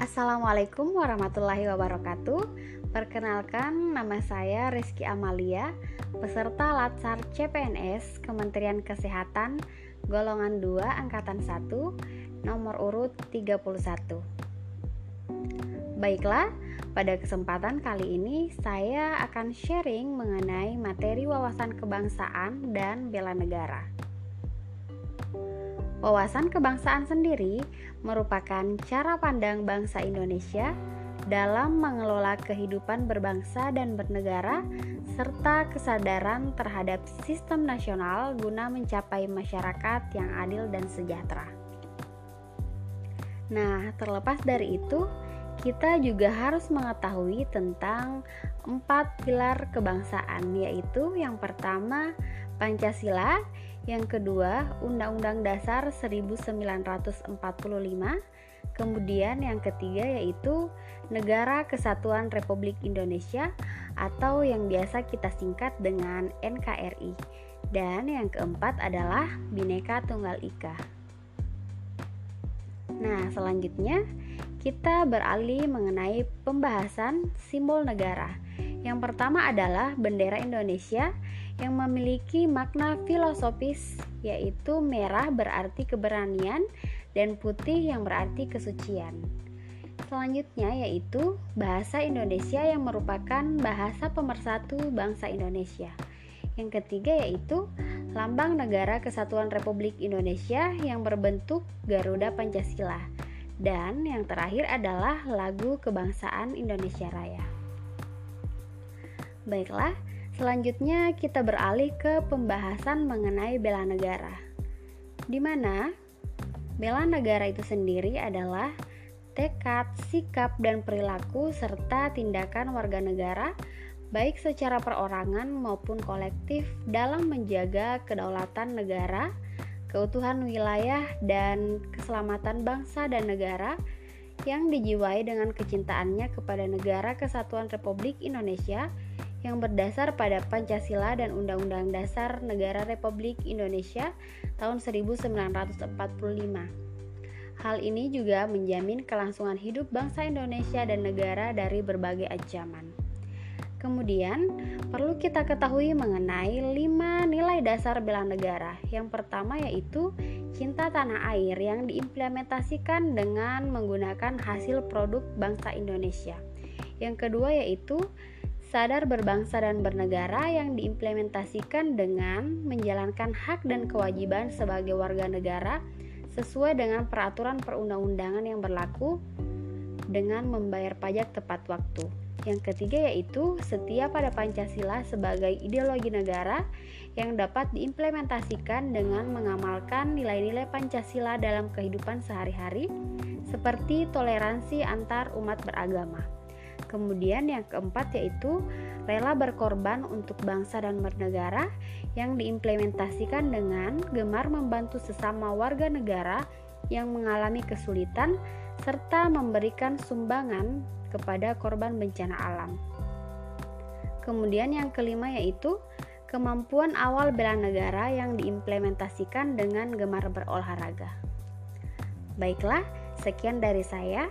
Assalamualaikum warahmatullahi wabarakatuh. Perkenalkan, nama saya Rizky Amalia, peserta Latsar CPNS Kementerian Kesehatan golongan 2 angkatan 1, nomor urut 31. Baiklah, pada kesempatan kali ini saya akan sharing mengenai materi wawasan kebangsaan dan bela negara. Wawasan kebangsaan sendiri merupakan cara pandang bangsa Indonesia dalam mengelola kehidupan berbangsa dan bernegara, serta kesadaran terhadap sistem nasional guna mencapai masyarakat yang adil dan sejahtera. Nah, terlepas dari itu, kita juga harus mengetahui tentang empat pilar kebangsaan, yaitu yang pertama Pancasila, yang kedua Undang-Undang Dasar 1945, kemudian yang ketiga yaitu Negara Kesatuan Republik Indonesia atau yang biasa kita singkat dengan NKRI. Dan yang keempat adalah Bhinneka Tunggal Ika. Nah, selanjutnya kita beralih mengenai pembahasan simbol negara. Yang pertama adalah bendera Indonesia yang memiliki makna filosofis yaitu merah berarti keberanian dan putih yang berarti kesucian. Selanjutnya yaitu bahasa Indonesia yang merupakan bahasa pemersatu bangsa Indonesia. Yang ketiga yaitu lambang negara kesatuan Republik Indonesia yang berbentuk Garuda Pancasila. Dan yang terakhir adalah lagu kebangsaan Indonesia Raya. Baiklah, selanjutnya kita beralih ke pembahasan mengenai bela negara. Di mana bela negara itu sendiri adalah tekad, sikap, dan perilaku serta tindakan warga negara baik secara perorangan maupun kolektif dalam menjaga kedaulatan negara, keutuhan wilayah, dan keselamatan bangsa dan negara yang dijiwai dengan kecintaannya kepada negara kesatuan Republik Indonesia yang berdasar pada Pancasila dan Undang-Undang Dasar Negara Republik Indonesia tahun 1945. Hal ini juga menjamin kelangsungan hidup bangsa Indonesia dan negara dari berbagai ancaman. Kemudian, perlu kita ketahui mengenai lima nilai dasar bela negara. Yang pertama yaitu cinta tanah air yang diimplementasikan dengan menggunakan hasil produk bangsa Indonesia. Yang kedua yaitu sadar berbangsa dan bernegara yang diimplementasikan dengan menjalankan hak dan kewajiban sebagai warga negara sesuai dengan peraturan perundang-undangan yang berlaku dengan membayar pajak tepat waktu. Yang ketiga yaitu setia pada Pancasila sebagai ideologi negara yang dapat diimplementasikan dengan mengamalkan nilai-nilai Pancasila dalam kehidupan sehari-hari seperti toleransi antar umat beragama. Kemudian yang keempat yaitu rela berkorban untuk bangsa dan bernegara yang diimplementasikan dengan gemar membantu sesama warga negara yang mengalami kesulitan serta memberikan sumbangan kepada korban bencana alam. Kemudian yang kelima yaitu kemampuan awal bela negara yang diimplementasikan dengan gemar berolahraga. Baiklah, sekian dari saya.